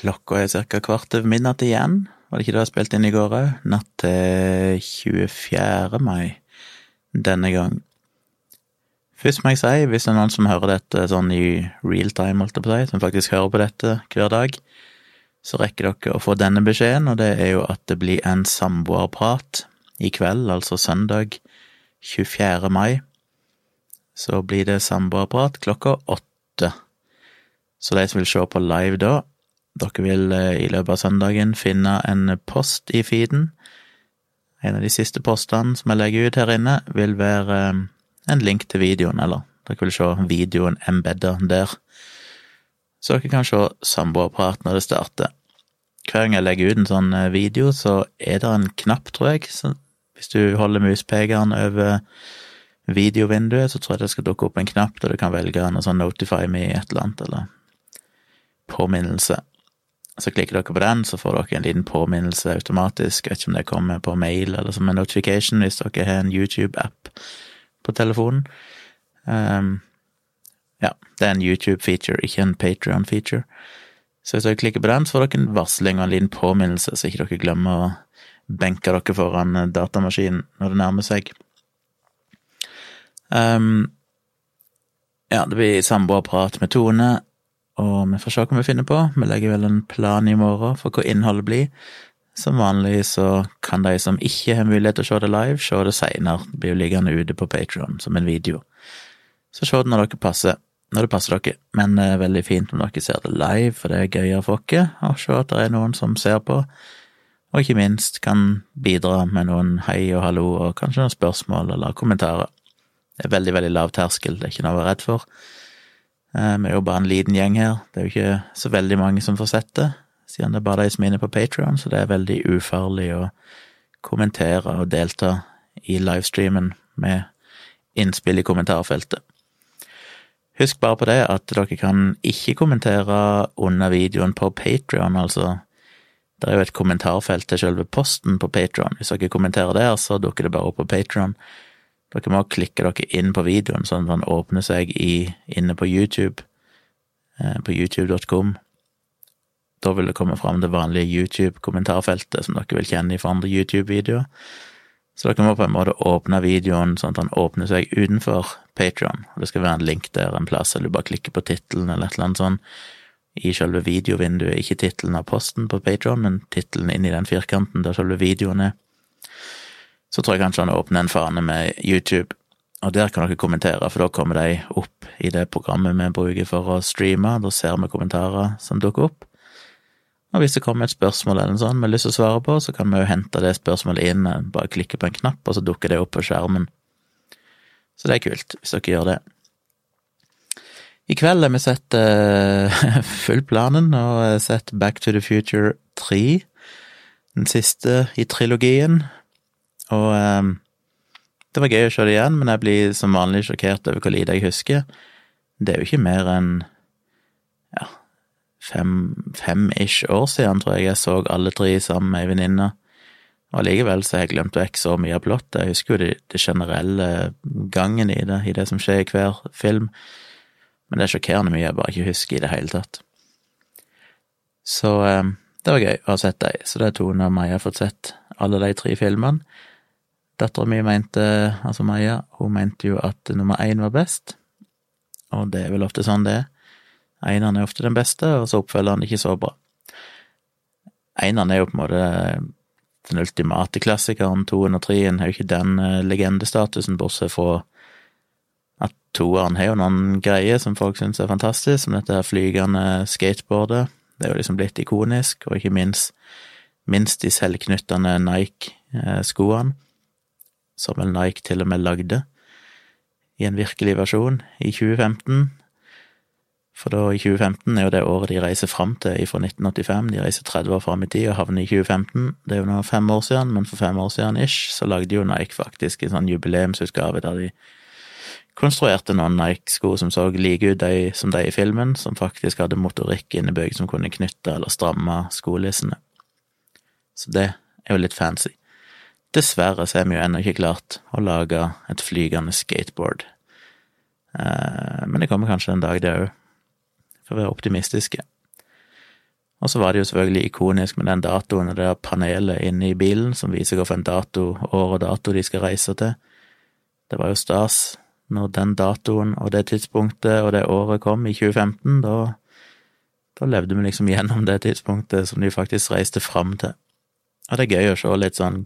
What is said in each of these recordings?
Klokka er ca. kvart over midnatt igjen. Var det ikke det jeg spilte inn i går òg? Natt til 24. mai denne gang. Først må jeg si, hvis det er noen som hører dette sånn i real time, holdt jeg på å si, som faktisk hører på dette hver dag, så rekker dere å få denne beskjeden, og det er jo at det blir en samboerprat i kveld, altså søndag 24. mai. Så blir det samboerprat klokka åtte. Så de som vil se på live da, dere vil eh, i løpet av søndagen finne en post i feeden. En av de siste postene som jeg legger ut her inne, vil være eh, en link til videoen, eller dere vil se videoen embedda der. Så dere kan se samboerprat når det starter. Hver gang jeg legger ut en sånn eh, video, så er det en knapp, tror jeg. Så hvis du holder muspekeren over videovinduet, så tror jeg det skal dukke opp en knapp der du kan velge en sånn notify me et eller annet, eller påminnelse. Så klikker dere på den, så får dere en liten påminnelse automatisk. Jeg vet ikke om det kommer på mail eller som en notification hvis dere har en YouTube-app på telefonen. Um, ja, det er en YouTube-feature, ikke en Patrion-feature. Så hvis dere klikker på den, så får dere en varsling og en liten påminnelse, så ikke dere glemmer å benke dere foran datamaskinen når det nærmer seg. Um, ja, det blir samboerprat med Tone og vi får se hva vi finner på. Vi legger vel en plan i morgen for hva innholdet blir. Som vanlig så kan de som ikke har mulighet til å se det live, se det seinere. Det blir jo liggende ute på Patron som en video. Så se det når dere passer. Når det passer dere. Men det er veldig fint om dere ser det live, for det er gøyere for oss å se at det er noen som ser på. Og ikke minst kan bidra med noen hei og hallo, og kanskje noen spørsmål eller kommentarer. Det er veldig, veldig lav terskel, det er ikke noe å være redd for. Eh, vi er jo bare en liten gjeng her, det er jo ikke så veldig mange som får sett det, siden det er bare de som er inne på Patrion, så det er veldig ufarlig å kommentere og delta i livestreamen med innspill i kommentarfeltet. Husk bare på det at dere kan ikke kommentere under videoen på Patrion, altså. Det er jo et kommentarfelt til selve posten på Patron. Hvis dere kommenterer der, så dukker det bare opp på Patron. Dere må klikke dere inn på videoen, sånn at den åpner seg i, inne på YouTube, eh, på youtube.com. Da vil det komme fram det vanlige YouTube-kommentarfeltet som dere vil kjenne fra andre YouTube-videoer. Så dere må på en måte åpne videoen sånn at den åpner seg utenfor Patron. Det skal være en link der en plass, eller du bare klikker på tittelen eller et eller annet sånt i selve videovinduet, ikke tittelen av posten på Patron, men tittelen inni den firkanten der selve videoen er så tror jeg kanskje han åpner en fane med YouTube, og der kan dere kommentere, for da kommer de opp i det programmet vi bruker for å streame, da ser vi kommentarer som dukker opp. Og hvis det kommer et spørsmål eller noe sånt vi har lyst til å svare på, så kan vi jo hente det spørsmålet inn, bare klikke på en knapp, og så dukker det opp på skjermen. Så det er kult, hvis dere gjør det. I kveld har vi sett uh, full planen og sett Back to the Future 3, den siste i trilogien. Og um, det var gøy å se det igjen, men jeg blir som vanlig sjokkert over hvor lite jeg husker. Det er jo ikke mer enn ja, fem-ish fem år siden, tror jeg jeg så alle tre sammen med ei venninne. Og allikevel så har jeg glemt vekk så mye av plottet. Jeg husker jo det, det, generelle gangen i det, i det som skjer i hver film. Men det er sjokkerende mye jeg bare ikke husker i det hele tatt. Så um, det var gøy å ha sett dem. Så det er Tone og Maja fått sett alle de tre filmene. Dattera mi mente, altså Maja, hun mente jo at nummer én var best, og det er vel ofte sånn det er. Eineren er ofte den beste, og så oppfølger han ikke så bra. Eineren er jo på en måte den ultimate klassikeren, toen og treen har jo ikke den eh, legendestatusen, bortsett fra at toeren har jo noen greier som folk syns er fantastisk, som dette her flygende skateboardet. Det er jo liksom blitt ikonisk, og ikke minst, minst de selvknyttende Nike-skoene som vel Nike til og med lagde i en virkelig versjon i 2015. For da, i 2015, er jo det året de reiser fram til fra 1985. De reiser 30 år fram i tid og havner i 2015. Det er jo nå fem år siden, men for fem år siden ish, så lagde jo Nike faktisk en sånn jubileumsutgave der de konstruerte noen Nike-sko som så like ut de, som de i filmen, som faktisk hadde motorikk innebygd som kunne knytte eller stramme skolissene. Så det er jo litt fancy. Dessverre så har vi jo ennå ikke klart å lage et flygende skateboard. Eh, men det kommer kanskje en dag, det òg. For å være optimistiske. Og så var det jo selvfølgelig ikonisk med den datoen og det der panelet inne i bilen som viser hvilken dato, år og dato de skal reise til. Det var jo stas når den datoen og det tidspunktet og det året kom i 2015. Da, da levde vi liksom gjennom det tidspunktet som de faktisk reiste fram til. Og det er gøy å se litt sånn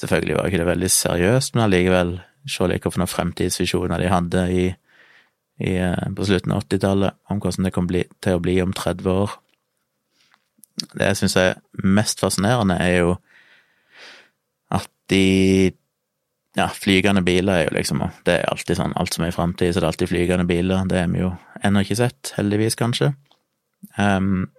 Selvfølgelig var ikke det veldig seriøst, men allikevel se litt hvilke fremtidsvisjoner de hadde i, i, eh, på slutten av 80-tallet, om hvordan det kom bli, til å bli om 30 år. Det jeg syns er mest fascinerende, er jo at de Ja, flygende biler er jo liksom Det er alltid sånn, alt som er i framtid, så det er alltid flygende biler. Det har vi jo ennå ikke sett, heldigvis, kanskje. Um,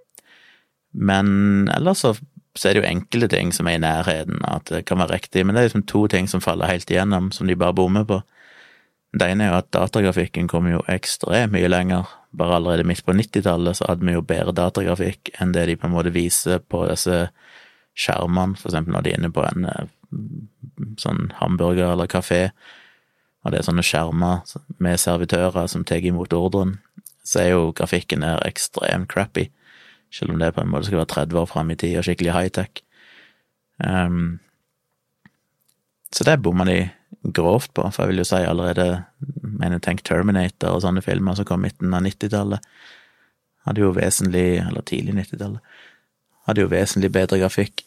men ellers så, så, er det jo enkelte ting som er i nærheten at det kan være riktig, men det er liksom to ting som faller helt igjennom, som de bare bommer på. Det ene er jo at datagrafikken kommer jo ekstremt mye lenger bare allerede midt på 90-tallet så hadde vi jo bedre datagrafikk enn det de på en måte viser på disse skjermene, for eksempel når de er inne på en eh, sånn hamburger eller kafé, og det er sånne skjermer med servitører som tar imot ordren, så er jo grafikken der ekstremt crappy, selv om det på en måte skal være 30 år fram i tid og skikkelig high-tech. Um, så det bomma de grovt på, for jeg vil jo si allerede mener tenk Terminator og sånne filmer som kom midten av 90-tallet, hadde jo vesentlig, eller tidlig 90-tallet, hadde jo vesentlig bedre grafikk.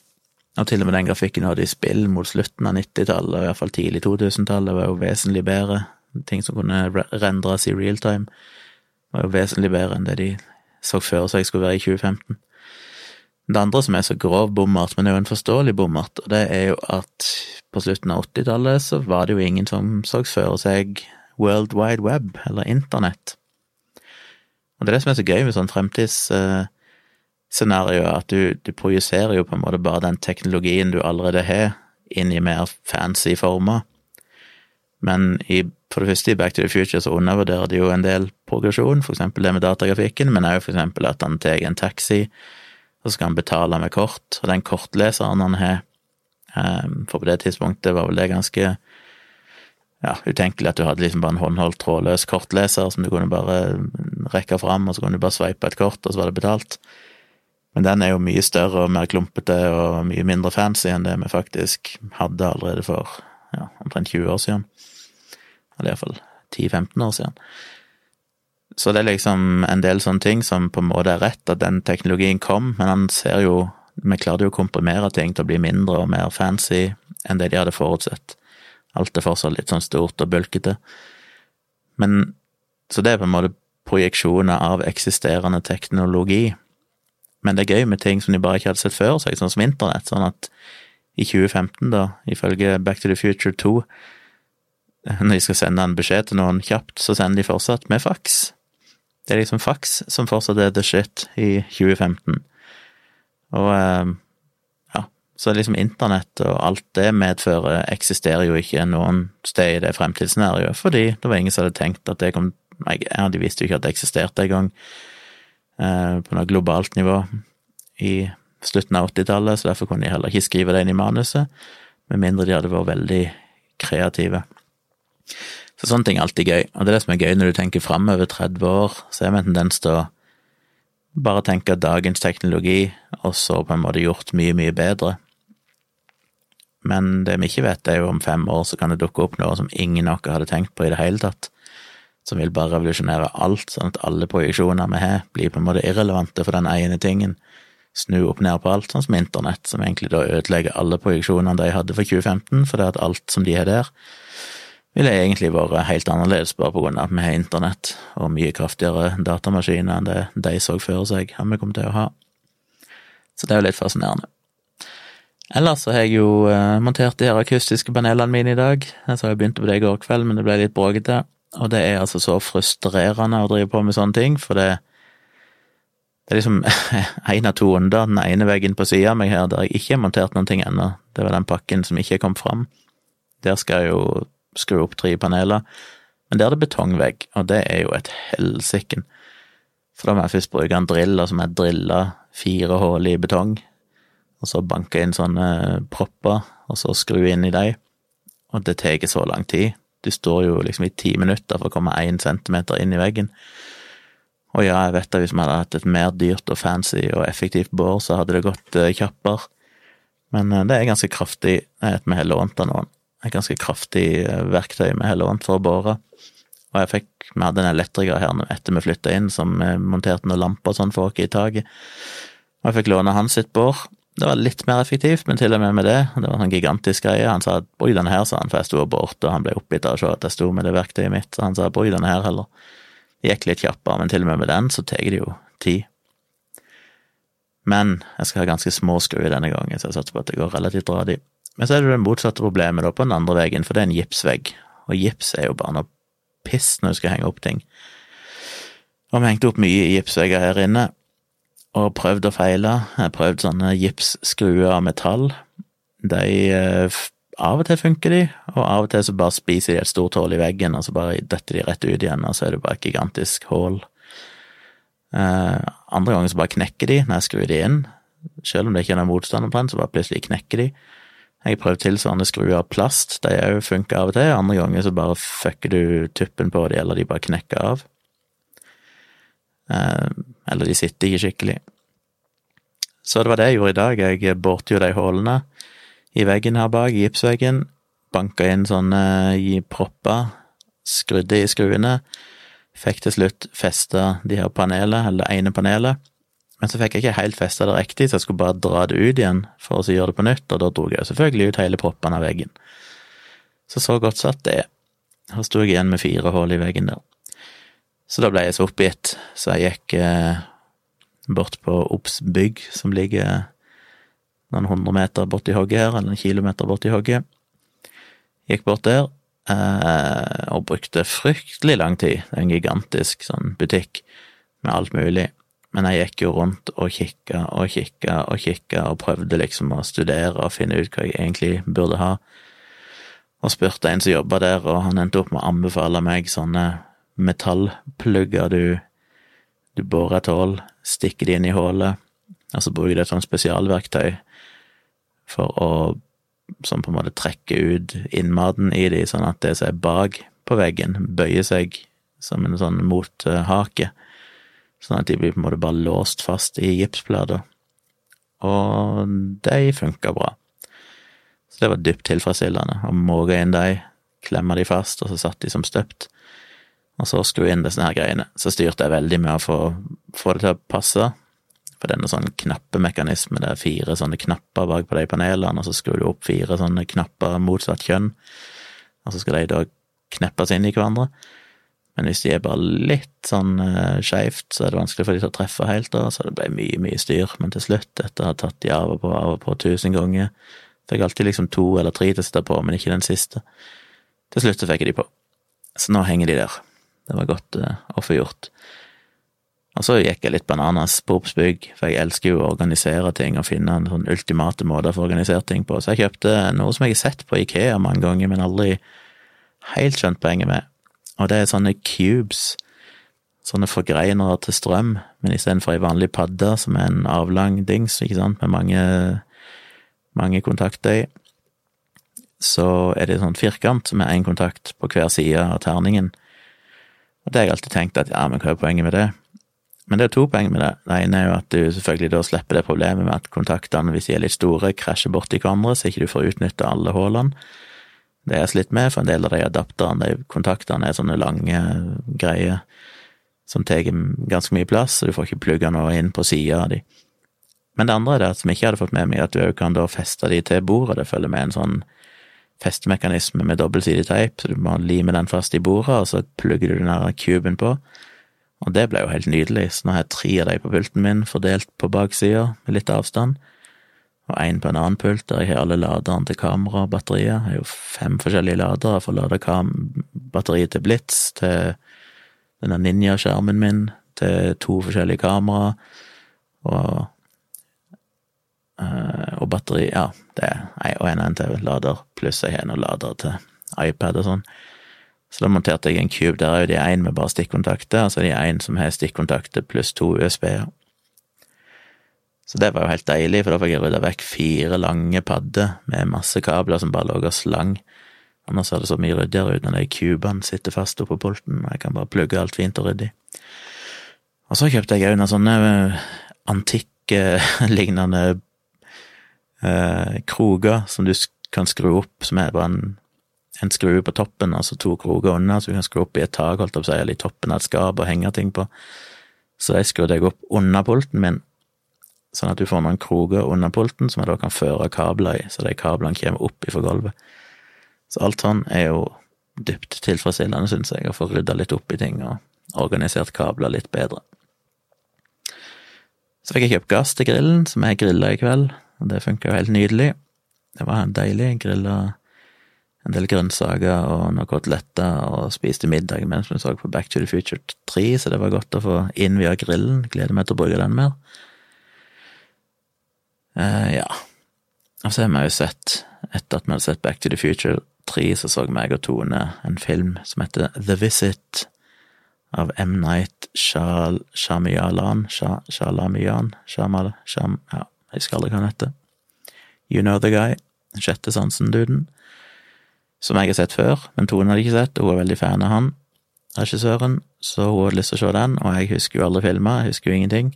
Og til og med den grafikken hadde i spill mot slutten av 90-tallet, og i hvert fall tidlig 2000-tallet, var jo vesentlig bedre. Ting som kunne rendres i real time, var jo vesentlig bedre enn det de så før seg skulle være i 2015. Det andre som er så grov bommert, men det er jo en forståelig bommert, og det er jo at på slutten av 80-tallet så var det jo ingen som så for seg World Wide Web, eller internett. Og det er det som er så gøy med sånn fremtidsscenario, at du, du projiserer jo på en måte bare den teknologien du allerede har, inn i mer fancy former. Men i, for det første i Back to the Future så undervurderer de jo en del progresjon, for eksempel det med datagrafikken, men òg for eksempel at han tar en taxi, og så skal han betale med kort, og den kortleseren han har, ehm, for på det tidspunktet var vel det ganske ja, utenkelig at du hadde liksom bare en håndholdt trådløs kortleser som du kunne bare rekke fram, og så kunne du bare sveipe et kort, og så var det betalt. Men den er jo mye større og mer klumpete og mye mindre fancy enn det vi faktisk hadde allerede for ja, omtrent 20 år siden. Eller iallfall 10-15 år siden. Så det er liksom en del sånne ting som på en måte er rett, at den teknologien kom, men han ser jo Vi klarte jo å komprimere ting til å bli mindre og mer fancy enn det de hadde forutsett. Alt er fortsatt litt sånn stort og bulkete. Men Så det er på en måte projeksjoner av eksisterende teknologi. Men det er gøy med ting som de bare ikke hadde sett før sånn som internett. Sånn at i 2015, da, ifølge Back to the Future 2, når de skal sende en beskjed til noen kjapt, så sender de fortsatt med faks. Det er liksom faks som fortsatt er the shit i 2015. Og ja, så liksom internett og alt det medfører, eksisterer jo ikke noen sted i det fremtidsscenarioet, fordi det var ingen som hadde tenkt at det kom Ja, de visste jo ikke at det eksisterte engang eh, på noe globalt nivå i slutten av 80-tallet, så derfor kunne de heller ikke skrive det inn i manuset, med mindre de hadde vært veldig kreative. Så sånne ting er alltid gøy, og det er det som er gøy når du tenker framover 30 år, så er vi en tendens til å bare tenke dagens teknologi, og så på en måte gjort mye, mye bedre. Men det vi ikke vet, er jo om fem år så kan det dukke opp noe som ingen av oss hadde tenkt på i det hele tatt, som vil bare revolusjonere alt, sånn at alle projeksjoner vi har, blir på en måte irrelevante for den ene tingen. Snu opp ned på alt, sånn som internett, som egentlig da ødelegger alle projeksjonene de hadde for 2015, for det at alt som de har der, ville egentlig vært helt annerledes bare på grunn av at vi har internett og mye kraftigere datamaskiner enn det de så for seg at vi kom til å ha. Så det er jo litt fascinerende. Ellers så har jeg jo uh, montert de her akustiske panelene mine i dag. Jeg så jeg begynte på det i går kveld, men det ble litt bråkete. Og det er altså så frustrerende å drive på med sånne ting, for det, det er liksom én av to under. Den ene veggen på sida av meg her der jeg ikke har montert noen ting ennå, det var den pakken som ikke kom fram. Der skal jeg jo skru opp tre paneler, men der er det betongvegg, og det er jo et helsike. For da må jeg først bruke en drill, og så må jeg drille fire hull i betong, og så banke inn sånne propper, og så skru inn i dem. Og det tar så lang tid. Du står jo liksom i ti minutter for å komme én centimeter inn i veggen. Og ja, jeg vet at hvis vi hadde hatt et mer dyrt og fancy og effektivt bår, så hadde det gått uh, kjappere. Men uh, det er ganske kraftig, at vi har lånt av noen. Et ganske kraftig uh, verktøy vi heller lånt for å bore. Og jeg fikk, vi hadde en elektriker her etter vi flytta inn, som monterte noen lamper og sånn for oss i taket. Og jeg fikk låne hans sitt bor. Det var litt mer effektivt, men til og med med det, det var en sånn gigantisk greie. Han sa 'bruk denne her', sa han, for jeg sto og borte, og han ble oppgitt av å se at jeg sto med det verktøyet mitt, så han sa 'bruk denne her heller'. Det gikk litt kjappere, men til og med med den så tar det jo tid. Men jeg skal ha ganske små skruer denne gangen, så jeg satser på at det går relativt radig. Men så er det det motsatte problemet da på den andre veggen, for det er en gipsvegg, og gips er jo bare noe piss når du skal henge opp ting. Og vi hengte opp mye gipsvegger her inne, og prøvd og feila. Jeg har prøvd sånne gipsskruer av metall. De eh, Av og til funker de, og av og til så bare spiser de et stort hull i veggen, og så bare detter de rett ut igjen, og så er det bare et gigantisk hull. Eh, andre ganger så bare knekker de når jeg skrur de inn. Selv om det ikke er noen motstand så bare plutselig knekker de. Jeg prøvde prøvd tilsvarende skruer av plast, de òg funker av og til. Andre ganger så bare fucker du tuppen på de, eller de bare knekker av. Eh, eller de sitter ikke skikkelig. Så det var det jeg gjorde i dag. Jeg borte jo de hullene i veggen her bak, i gipsveggen. Banka inn sånne i propper, skrudde i skruene. Fikk til slutt festa de her panelet, eller det ene panelet. Men så fikk jeg ikke helt festa det riktig, så jeg skulle bare dra det ut igjen for å gjøre det på nytt, og da dro jeg selvfølgelig ut hele proppen av veggen. Så så godt satt det. Her sto jeg igjen med fire hull i veggen der. Så da ble jeg så oppgitt, så jeg gikk eh, bort på Obs bygg, som ligger noen hundre meter borti hogget her, eller en kilometer borti hogget. Gikk bort der eh, og brukte fryktelig lang tid. Det er en gigantisk sånn butikk med alt mulig. Men jeg gikk jo rundt og kikka og kikka og kikka og prøvde liksom å studere og finne ut hva jeg egentlig burde ha. Og spurte en som jobba der, og han endte opp med å anbefale meg sånne metallplugger du, du borer et hull, stikker de inn i hullet, og så bruker du et sånt spesialverktøy for å som på en måte trekker ut innmaten i de, sånn at det som er bak på veggen, bøyer seg som en sånn mothake, sånn at de blir på en måte bare låst fast i gipsplater. Og de funka bra. Så det var dypt tilfredsstillende å måke inn de, klemme de fast, og så satt de som støpt og så skru inn disse her greiene. Så styrte jeg veldig med å få, få det til å passe, for noen sånn knappemekanisme, det er fire sånne knapper bak på de panelene, og så skrur du opp fire sånne knapper motsatt kjønn, og så skal de da kneppes inn i hverandre. Men hvis de er bare litt sånn uh, skeivt, så er det vanskelig for de til å treffe helt, da, så det ble mye, mye styr. Men til slutt, etter å ha tatt de av og på, av og på tusen ganger, fikk alltid liksom to eller tre til å sitte på, men ikke den siste. Til slutt så fikk jeg de på. Så nå henger de der. Det var godt uh, å få gjort. Og så gikk jeg litt bananas på Obsbygg, for jeg elsker jo å organisere ting og finne en sånn ultimate måte å få organisert ting på. Så jeg kjøpte noe som jeg har sett på Ikea mange ganger, men aldri helt skjønt poenget med. Og det er sånne cubes. Sånne forgreinere til strøm, men istedenfor ei vanlig padde, som er en avlang dings, ikke sant, med mange, mange kontakter i, så er det en sånn firkant med én kontakt på hver side av terningen. Og det har jeg alltid tenkt at ja, men hva er poenget med det? Men det er to poeng med det. Det ene er jo at du selvfølgelig da slipper det problemet med at kontaktene, hvis de er litt store, krasjer borti hverandre, så ikke du får utnytta alle hullene. Det jeg slitt med, for en del av de adapterne, de kontaktene, er sånne lange greier som tar ganske mye plass, så du får ikke plugga noe inn på sida av de. Men det andre er det som jeg ikke hadde fått med meg, at du kan da feste de til bordet. Det følger med en sånn festemekanisme med dobbeltsidig teip, så du må lime den fast i bordet, og så plugger du den der kuben på. Og det ble jo helt nydelig, så nå har jeg tre av de på pulten min, fordelt på baksida, med litt avstand, og én på en annen pult, der jeg har alle laderne til kamera og batteriet. Jeg har jo fem forskjellige ladere for å lade batteriet til Blitz, til denne Ninja-skjermen min, til to forskjellige kamera, og Uh, og batteri, ja, det er og en NTV-lader, pluss jeg har en lader til iPad og sånn. Så da monterte jeg en Cube. Der er jo de én med bare stikkontakter, og så er de én som har stikkontakter pluss to USB-er. Så det var jo helt deilig, for da fikk jeg rydda vekk fire lange padder med masse kabler som bare lå og slang. Annars er det så mye ryddigere ut når de kubene sitter fast oppå pulten, og jeg kan bare plugge alt fint og ryddig. Og så kjøpte jeg òg noen sånne eh, antikke-lignende eh, kroger som du kan skru opp, som er bare en, en skrue på toppen, altså to kroger under, så du kan skru opp i et tak, holdt jeg på å si, eller i toppen av et skap og henge ting på. Så jeg skrudde jeg opp under pulten min, sånn at du får noen kroge under pulten som jeg da kan føre kabler i, så de kablene kommer opp ifra gulvet. Så alt sånn er jo dypt tilfredsstillende, syns jeg, å få rydda litt opp i ting og organisert kabler litt bedre. Så fikk jeg kjøpt gass til grillen, som jeg grilla i kveld, og det funka jo helt nydelig. Det var deilig. Jeg grilla en del grønnsaker og noen koteletter og spiste middag mens vi så på Back to the Future 3, så det var godt å få inn via grillen. Gleder meg til å bruke den mer. Uh, ja. Og så har vi jo sett, etter at vi hadde sett Back to the Future 3, så så meg og Tone en film som heter The Visit av M. Night Shyamalan Shalamian Shamal... Sham, ja, jeg husker aldri hva han heter. You Know The Guy. Sjette sansen-duden. Som jeg har sett før, men Tone hadde ikke sett, og hun er veldig fan av han, regissøren, så hun hadde lyst til å se den, og jeg husker jo aldri filmer, jeg husker jo ingenting,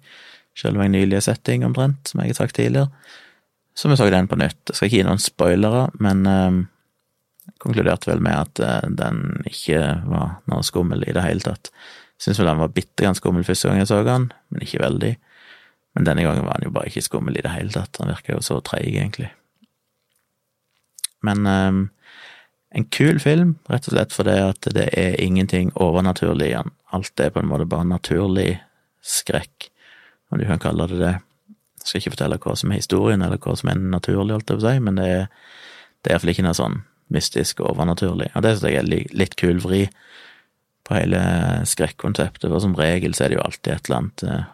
selv om jeg nylig har sett ting omtrent, som jeg har sagt tidligere. Så vi så den på nytt. Jeg skal ikke gi noen spoilere, men eh, konkluderte vel med at eh, den ikke var noe skummel i det hele tatt. Syns vel den var bitte ganske skummel første gang jeg så den, men ikke veldig. Men denne gangen var han jo bare ikke skummel i det hele tatt, han virka jo så treig, egentlig. Men eh, en kul film, rett og slett fordi at det er ingenting overnaturlig i den. Alt er på en måte bare naturlig skrekk, om du kan kalle det det. Jeg skal ikke fortelle hva som er historien, eller hva som er naturlig, holdt jeg på å si, men det er, det er iallfall ikke noe sånn mystisk og overnaturlig. Og det syns jeg er litt kul vri på hele skrekkonseptet, for som regel så er det jo alltid et eller annet eh,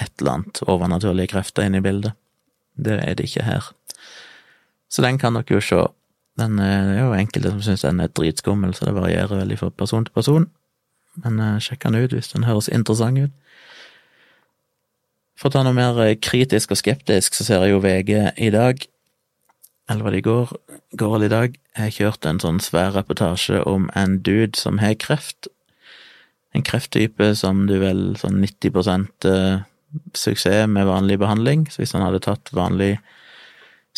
et eller annet overnaturlige krefter inne i bildet. Det er det ikke her. Så den kan dere jo se. Den er jo enkelte som syns den er dritskummel, så det varierer veldig fra person til person. Men eh, sjekk den ut hvis den høres interessant ut. For å ta noe mer eh, kritisk og skeptisk, så ser jeg jo VG i dag, eller var det går, går i dag, jeg kjørte en sånn svær reportasje om en dude som har kreft. En krefttype som du vel sånn 90% suksess med vanlig behandling. Så hvis han hadde tatt vanlig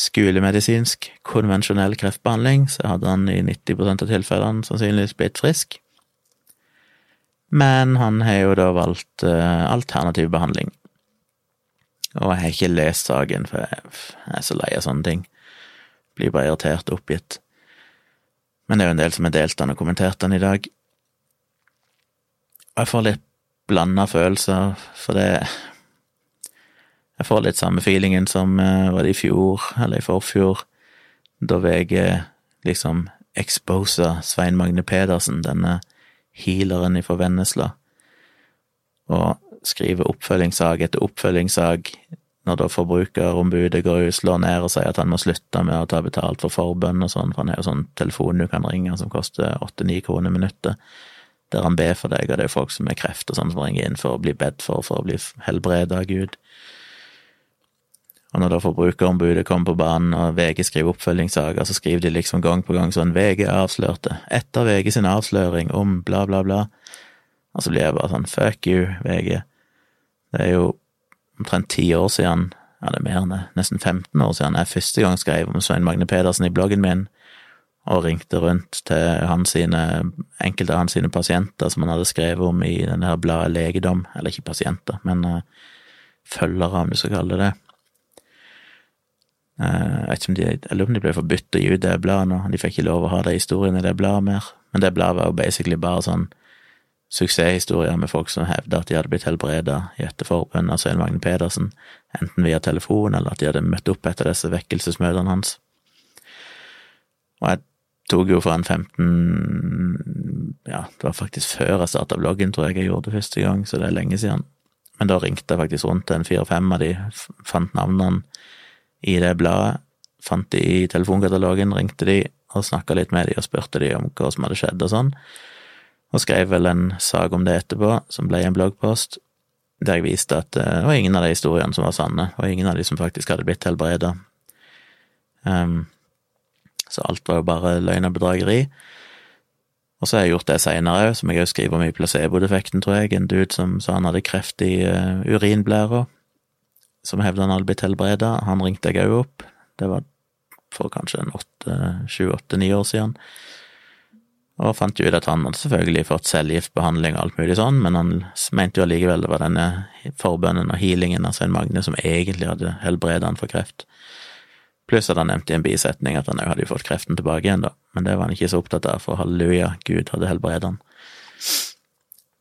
skolemedisinsk, konvensjonell kreftbehandling, så hadde han i 90% av tilfellene sannsynligvis blitt frisk. Men han har jo da valgt uh, alternativ behandling. Og jeg har ikke lest saken, for jeg er så lei av sånne ting. Blir bare irritert og oppgitt. Men det er jo en del som har delt den og kommentert den i dag. Og jeg får litt blanda følelser, for det jeg får litt samme feelingen som uh, var det i fjor, eller i forfjor, da VG liksom exposa Svein Magne Pedersen, denne healeren fra Vennesla, og skriver oppfølgingssak etter oppfølgingssak når da forbrukerombudet går ut, slår ned og sier at han må slutte med å ta betalt for forbønn og sånn, for han har jo sånn telefon du kan ringe som koster åtte-ni kroner minuttet, der han ber for deg, og det er folk som har kreft og sånn som ringer inn for å bli bedt for, for å bli helbreda av Gud. Og når da Forbrukerombudet kommer på banen og VG skriver oppfølgingssaker, så skriver de liksom gang på gang sånn VG avslørte, etter VG sin avsløring om bla, bla, bla. Og så blir jeg bare sånn fuck you, VG. Det er jo omtrent ti år siden, ja det er mer enn det, nesten 15 år siden jeg første gang skrev om Svein Magne Pedersen i bloggen min, og ringte rundt til han sine, enkelte av hans sine pasienter som han hadde skrevet om i denne her bladet Legedom, eller ikke pasienter, men uh, følgere, om du skal kalle det det. Uh, jeg de, jeg lurer om de ble forbudt å gi ut det bladet nå, de fikk ikke lov å ha de historiene i det bladet mer. Men det bladet var jo basically bare sånn suksesshistorier med folk som hevder at de hadde blitt helbreda i etterforbønn av Svein Magne Pedersen, enten via telefon eller at de hadde møtt opp etter disse vekkelsesmøtene hans. Og jeg tok jo fra en 15 Ja, det var faktisk før jeg starta bloggen, tror jeg jeg gjorde det første gang, så det er lenge siden. Men da ringte jeg faktisk rundt til en fire-fem av de, fant navnene i det bladet. Fant de i telefonkatalogen, ringte de og snakka litt med de og spurte de om hva som hadde skjedd og sånn. Og skrev vel en sak om det etterpå, som ble en bloggpost, der jeg viste at eh, det var ingen av de historiene som var sanne, og ingen av de som faktisk hadde blitt helbreda. Um, så alt var jo bare løgn og bedrageri. Og så har jeg gjort det seinere òg, som jeg òg skriver om i placebo-defekten, tror jeg. En dude som sa han hadde kreft i uh, urinblæra, som hevda han hadde blitt helbreda. Han ringte jeg òg opp. Det var for kanskje en åtte, sju, åtte, ni år siden. Og fant jo ut at han hadde selvfølgelig fått cellegiftbehandling og alt mulig sånn, men han mente jo allikevel det var denne forbønnen og healingen av Svein Magne som egentlig hadde helbredet han for kreft. Pluss at han nevnte i en bisetning at han òg hadde jo fått kreften tilbake igjen, da, men det var han ikke så opptatt av, for halleluja, Gud hadde helbredet han.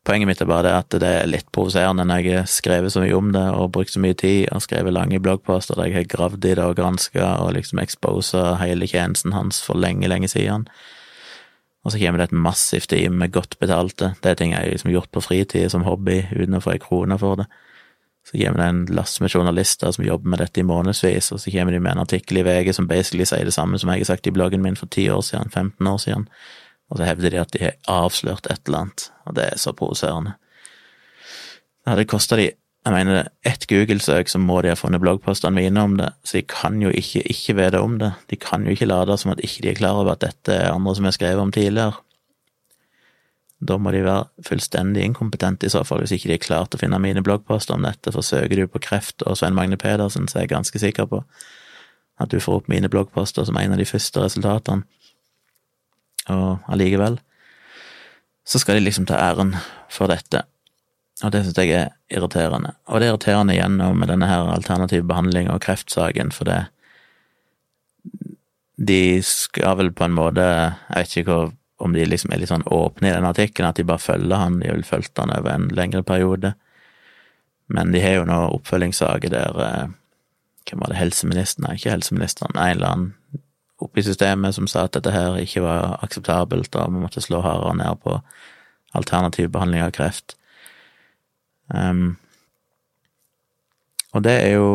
Poenget mitt er bare det at det er litt provoserende når jeg har skrevet så mye om det og brukt så mye tid og skrevet lange bloggposter der jeg har gravd i det og granska og liksom exposa hele tjenesten hans for lenge, lenge siden. Og så kommer det et massivt team med godt betalte. Det er ting jeg har liksom gjort på fritid som hobby uten å få ei krone for det. Så kommer det en lass med journalister som jobber med dette i månedsvis, og så kommer de med en artikkel i VG som basically sier det samme som jeg har sagt i bloggen min for 10 år siden, 15 år siden, og så hevder de at de har avslørt et eller annet, og det er så provoserende. Det hadde kosta de jeg mener ett Google-søk, så må de ha funnet bloggpostene mine om det, så de kan jo ikke ikke vite om det. De kan jo ikke late som at ikke de er klar over at dette er andre som har skrevet om tidligere. Da må de være fullstendig inkompetente i så fall, hvis ikke de er klart å finne mine bloggposter om dette, for søker du på kreft og Svein Magne Pedersen, så er jeg ganske sikker på at du får opp mine bloggposter som en av de første resultatene. Og allikevel så skal de liksom ta æren for dette, og det synes jeg er irriterende. Og det er irriterende igjen med denne her alternativ behandling og kreftsaken, for det De skal vel på en måte Jeg vet ikke om de liksom er litt sånn åpne i den artikkelen, at de bare følger han, de har vel fulgt han over en lengre periode. Men de har jo nå oppfølgingssaker der eh, Hvem var det, helseministeren? Nei, ikke helseministeren, en eller annen oppe i systemet som sa at dette her ikke var akseptabelt, og vi måtte slå hardere ned på alternativ behandling av kreft. Um, og det er jo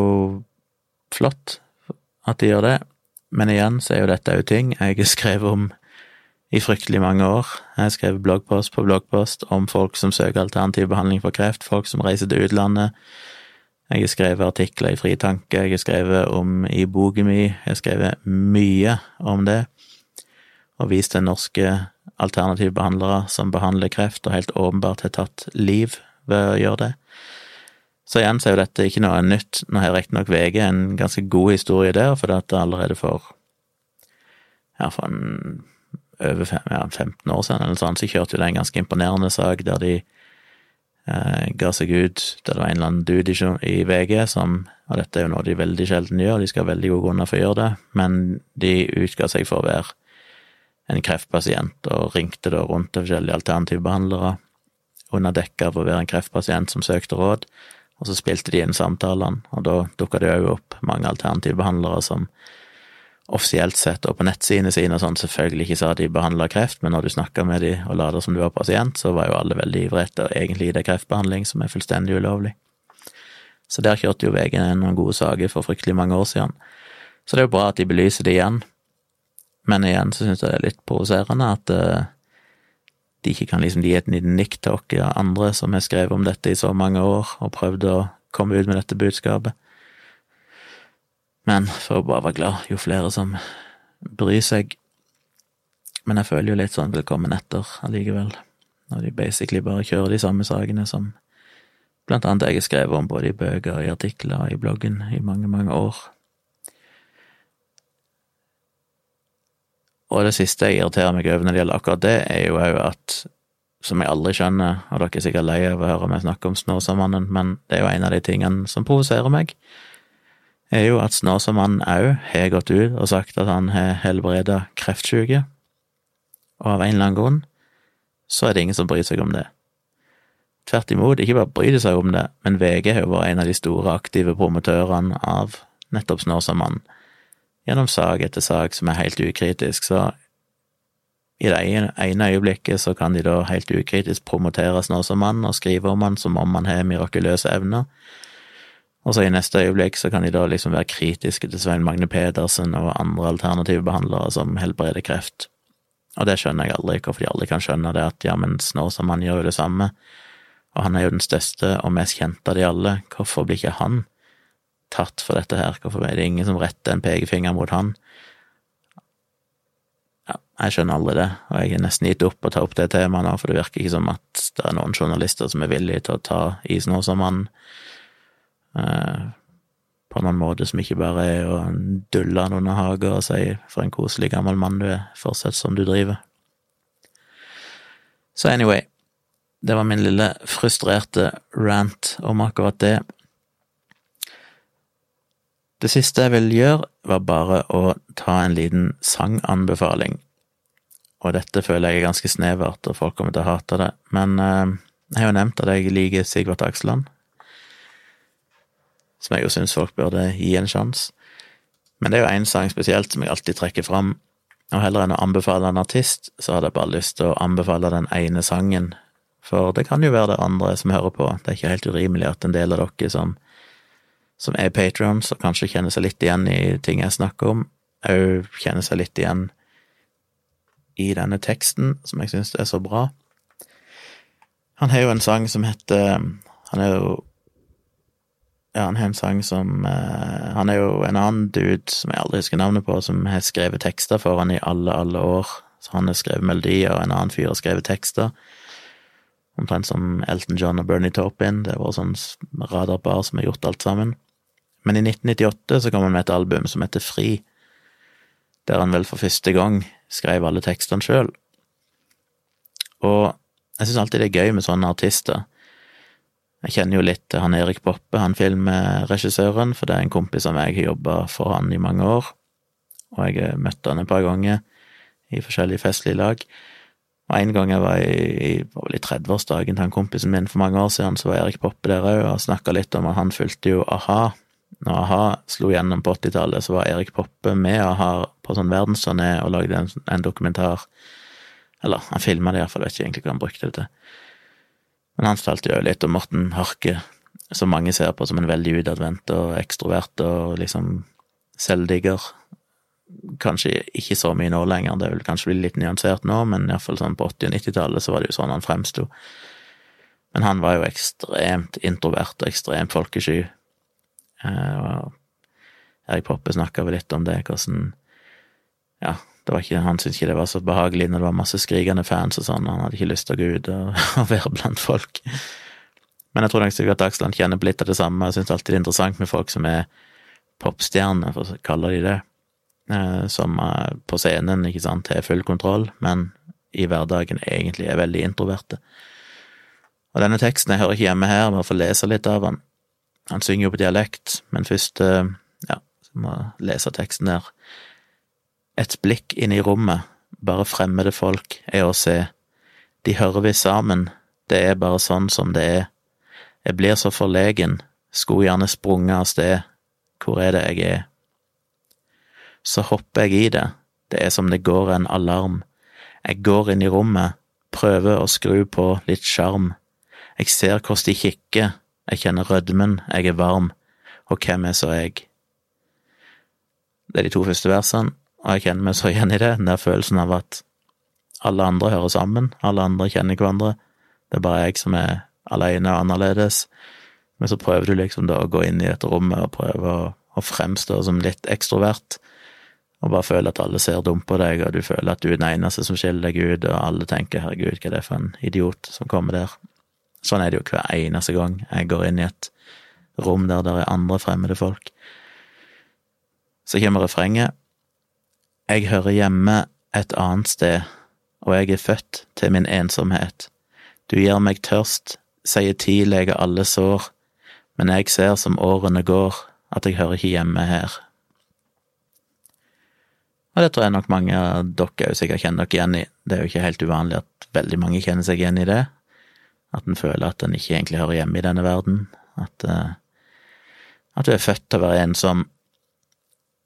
flott at de gjør det, men igjen så er jo dette òg ting jeg har skrevet om i fryktelig mange år. Jeg har skrevet bloggpost på bloggpost om folk som søker alternativ behandling for kreft, folk som reiser til utlandet. Jeg har skrevet artikler i Fritanke, jeg har skrevet om i boken min, jeg har skrevet mye om det, og vist til norske alternative behandlere som behandler kreft, og helt åpenbart har tatt liv ved å gjøre det. Så igjen så er jo dette ikke noe nytt. Nå har riktignok VG en ganske god historie der, for det er allerede for ja, for en over fem, ja, 15 år siden, eller sånn, så kjørte jo det en ganske imponerende sak der de eh, ga seg ut Der det var en eller annen dude i, VG som Og dette er jo noe de veldig sjelden gjør, de skal ha veldig gode grunner for å gjøre det, men de utga seg for å være en kreftpasient, og ringte da rundt til forskjellige alternative behandlere under dekke av å være en kreftpasient som søkte råd, og så spilte de inn samtalene, og da dukka det òg opp mange alternative behandlere som offisielt sett og på nettsidene sine og sånn selvfølgelig ikke sa de behandla kreft, men når du snakka med de og la det som du var pasient, så var jo alle veldig ivrige etter egentlig det kreftbehandling, som er fullstendig ulovlig. Så der kjørte jo VG noen gode saker for fryktelig mange år siden. Så det er jo bra at de belyser det igjen, men igjen så syns jeg det er litt provoserende at uh, de ikke kan liksom gi et nikk til oss andre som har skrevet om dette i så mange år og prøvd å komme ut med dette budskapet. Men for å bare være glad jo flere som bryr seg. Men jeg føler jo litt sånn velkommen etter allikevel, når de basically bare kjører de samme sakene som blant annet jeg har skrevet om både i bøker, i artikler og i bloggen i mange, mange år. Og det siste jeg irriterer meg over når det gjelder akkurat det, er jo òg at, som jeg aldri skjønner, og dere er sikkert lei av å høre meg snakke om Snåsamannen, men det er jo en av de tingene som provoserer meg er jo at Snåsamannen òg har gått ut og sagt at han har helbreda kreftsyke, og av en eller annen grunn så er det ingen som bryr seg om det. Tvert imot, ikke bare bryr de seg om det, men VG har jo vært en av de store aktive promotørene av nettopp Snåsamannen, gjennom sak etter sak som er helt ukritisk, så i det ene øyeblikket så kan de da helt ukritisk promotere mann og skrive om han som om han har mirakuløse evner, og så i neste øyeblikk så kan de da liksom være kritiske til Svein Magne Pedersen og andre alternative behandlere som helbreder kreft. Og det skjønner jeg aldri, hvorfor de aldri kan skjønne det, at ja, men Snåsamann gjør jo det samme, og han er jo den største og mest kjente av de alle, hvorfor blir ikke han tatt for dette her, hvorfor er det ingen som retter en pekefinger mot han? ja, jeg skjønner aldri det, og jeg er nesten gitt opp å ta opp det temaet nå, for det virker ikke som at det er noen journalister som er villige til å ta i han eh, på noen måte som ikke bare er å dulle han under hagen og si 'for en koselig gammel mann du er, fortsett som du driver'. Så anyway, det var min lille frustrerte rant om akkurat det. Det siste jeg ville gjøre, var bare å ta en liten sanganbefaling. Og dette føler jeg er ganske snevert, og folk kommer til å hate det, men eh, jeg har jo nevnt at jeg liker Sigvart Aksland som jeg jo syns folk burde gi en sjanse. Men det er jo én sang spesielt som jeg alltid trekker fram, og heller enn å anbefale en artist, så hadde jeg bare lyst til å anbefale den ene sangen, for det kan jo være det andre som hører på, det er ikke helt urimelig at en del av dere som, som er patrions og kanskje kjenner seg litt igjen i ting jeg snakker om, òg kjenner seg litt igjen i denne teksten, som jeg syns er så bra. Han har jo en sang som heter Han er jo ja, han har en sang som uh, Han er jo en annen dude som jeg aldri husker navnet på, som har skrevet tekster for han i alle, alle år. Så han har skrevet melodier, og en annen fyr har skrevet tekster. Omtrent som Elton John og Bernie Taupin. Det var sånn radarpar som har gjort alt sammen. Men i 1998 så kom han med et album som heter Fri, der han vel for første gang skrev alle tekstene sjøl. Og jeg syns alltid det er gøy med sånne artister jeg kjenner jo litt til han Erik Poppe, han filmregissøren, for det er en kompis av meg har jobba for han i mange år, og jeg møtte han et par ganger i forskjellige festlige lag. Og en gang jeg var i, i, i 30-årsdagen til han kompisen min for mange år siden, så var Erik Poppe der òg, og snakka litt om at han fulgte jo a-ha. Når a-ha slo gjennom på 80-tallet, så var Erik Poppe med a-ha på sånn verdensturné og lagde en, en dokumentar. Eller, han filma det iallfall, vet ikke egentlig hva han brukte det til. Men han fortalte jo litt om Morten Harke, som mange ser på som en veldig utadvendt og ekstrovert og liksom selvdigger. Kanskje ikke så mye nå lenger, det vil kanskje bli litt nyansert nå, men iallfall sånn på 80- og 90-tallet så var det jo sånn han fremsto. Men han var jo ekstremt introvert og ekstremt folkesky. Eh, Erik Poppe snakka vel litt om det, hvordan Ja, ikke, han syntes ikke det var så behagelig når det var masse skrikende fans og sånn, han hadde ikke lyst til å gå ut og, og være blant folk. Men jeg tror nok sikkert at Dagsland kjenner på litt av det samme, jeg syns alltid det er interessant med folk som er popstjerner, for å kalle de det, eh, som på scenen, ikke sant, har full kontroll, men i hverdagen egentlig er veldig introverte. Og denne teksten, jeg hører ikke hjemme her, bare får lese litt av han. Han synger jo på dialekt, men først, eh, ja, så må jeg lese teksten der. Et blikk inn i rommet, bare fremmede folk er å se. De hører vi sammen, det er bare sånn som det er. Jeg blir så forlegen, skulle gjerne sprunget av sted, hvor er det jeg er? Så hopper jeg i det, det er som det går en alarm. Jeg går inn i rommet, prøver å skru på litt sjarm. Jeg ser hvordan de kikker, jeg kjenner rødmen, jeg er varm, og hvem er så jeg? Det er de to første versene, og jeg kjenner meg så igjen i det, den der følelsen av at alle andre hører sammen, alle andre kjenner hverandre, det er bare jeg som er alene og annerledes. Men så prøver du liksom da å gå inn i dette rommet og prøve å, å fremstå som litt ekstrovert, og bare føle at alle ser dumt på deg, og du føler at du er den eneste som skiller deg ut, og alle tenker 'herregud, hva er det for en idiot som kommer der'. Sånn er det jo hver eneste gang jeg går inn i et rom der det er andre fremmede folk. Så kommer refrenget, jeg hører hjemme et annet sted, og jeg er født til min ensomhet. Du gir meg tørst, sier tid leger alle sår, men jeg ser som årene går, at jeg hører ikke hjemme her. Og det tror jeg nok mange av dere sikkert kjenner dere igjen i. Det er jo ikke helt uvanlig at veldig mange kjenner seg igjen i det. At en føler at en ikke egentlig hører hjemme i denne verden. At, uh, at du er født til å være ensom,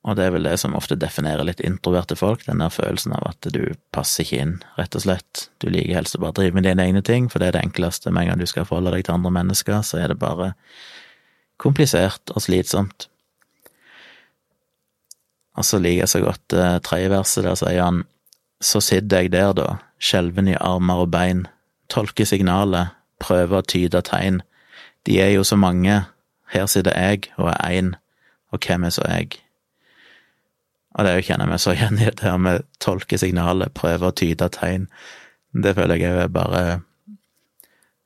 og det er vel det som ofte definerer litt introverte folk, den der følelsen av at du passer ikke inn, rett og slett. Du liker helst å bare drive med dine egne ting, for det er det enkleste. Med en gang du skal forholde deg til andre mennesker, så er det bare komplisert og slitsomt. Og så liker jeg så godt uh, tredje verset, der sier han så sitter jeg der, da, skjelven i armer og bein, tolker signalet, prøver å tyde tegn. De er jo så mange, her sitter jeg og er én, og hvem er så jeg? Og det er jo kjenner meg så igjen i det her med tolke signalet, prøve å tyde tegn. Det føler jeg er bare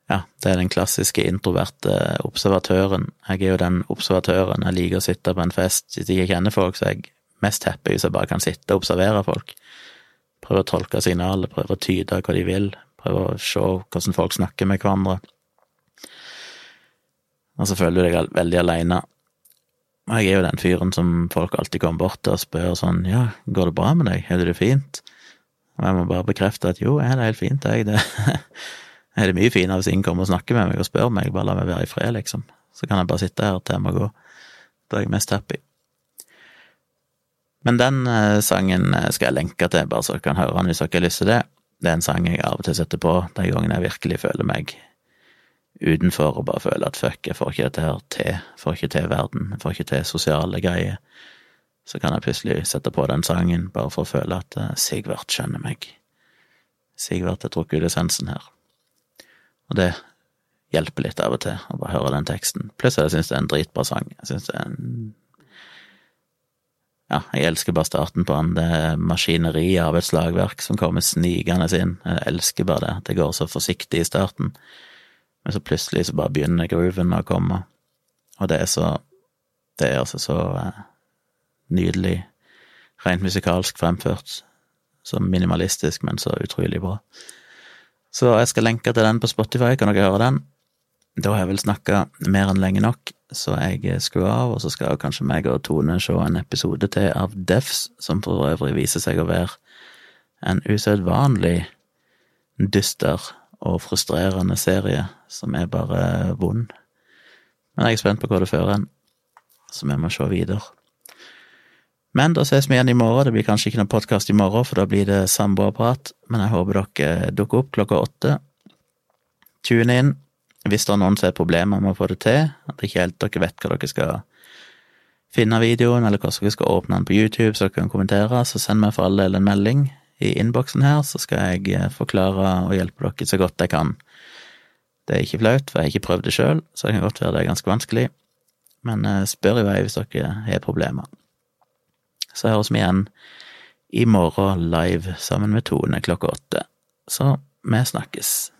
Ja, det er den klassiske introverte observatøren. Jeg er jo den observatøren. Jeg liker å sitte på en fest. Hvis jeg ikke kjenner folk, så er jeg mest happy hvis jeg bare kan sitte og observere folk. Prøve å tolke signalet, prøve å tyde hva de vil, å se hvordan folk snakker med hverandre. Og så føler du deg veldig aleine. Og jeg er jo den fyren som folk alltid kommer bort til og spør sånn ja, går det bra med deg, har du det fint? Og jeg må bare bekrefte at jo, har det helt fint, jeg. Det er det mye finere hvis ingen kommer og snakker med meg og spør meg, bare la meg være i fred, liksom. Så kan jeg bare sitte her til jeg må gå. Da er jeg mest happy. Men den eh, sangen eh, skal jeg lenke til, bare så dere kan høre den hvis dere har lyst til det. Det er en sang jeg av og til setter på de gangene jeg virkelig føler meg utenfor og bare føler at fuck, jeg får ikke dette her til, får ikke til verden, jeg får ikke til sosiale greier. Så kan jeg plutselig sette på den sangen bare for å føle at uh, Sigvart skjønner meg. Sigvart har trukket ut essensen her. Og det hjelper litt av og til å bare høre den teksten. Pluss jeg det er en dritbra sang. Jeg syns det er en ja, jeg elsker bare starten på den. Det er maskineriet av et slagverk som kommer snikende inn. Jeg elsker bare det. Det går så forsiktig i starten. Men så plutselig så bare begynner grooven å komme, og det er så Det er altså så eh, nydelig, rent musikalsk fremført. Så minimalistisk, men så utrolig bra. Så jeg skal lenke til den på Spotify, kan dere høre den? Da har jeg vel snakka mer enn lenge nok, så jeg skrur av, og så skal kanskje meg og Tone se en episode til av Defs, som for øvrig viser seg å være en usedvanlig dyster og frustrerende serie som er bare vond. Men jeg er spent på hva det fører hen, så vi må se videre. Men da ses vi igjen i morgen. Det blir kanskje ikke noen podkast i morgen, for da blir det samboerprat, men jeg håper dere dukker opp klokka åtte. Tune inn hvis det er noen som har problemer med å få det til, at ikke helt dere vet hva dere skal finne videoen, eller hvordan dere skal åpne den på YouTube så dere kan kommentere, så send meg for all del en melding i innboksen her, så skal jeg eh, forklare og hjelpe dere så godt jeg kan. Det er ikke flaut, for jeg har ikke prøvd det sjøl, så det kan godt være det er ganske vanskelig, men eh, spør i vei hvis dere har problemer. Så høres vi igjen i morgen live sammen med Tone klokka åtte. Så vi snakkes.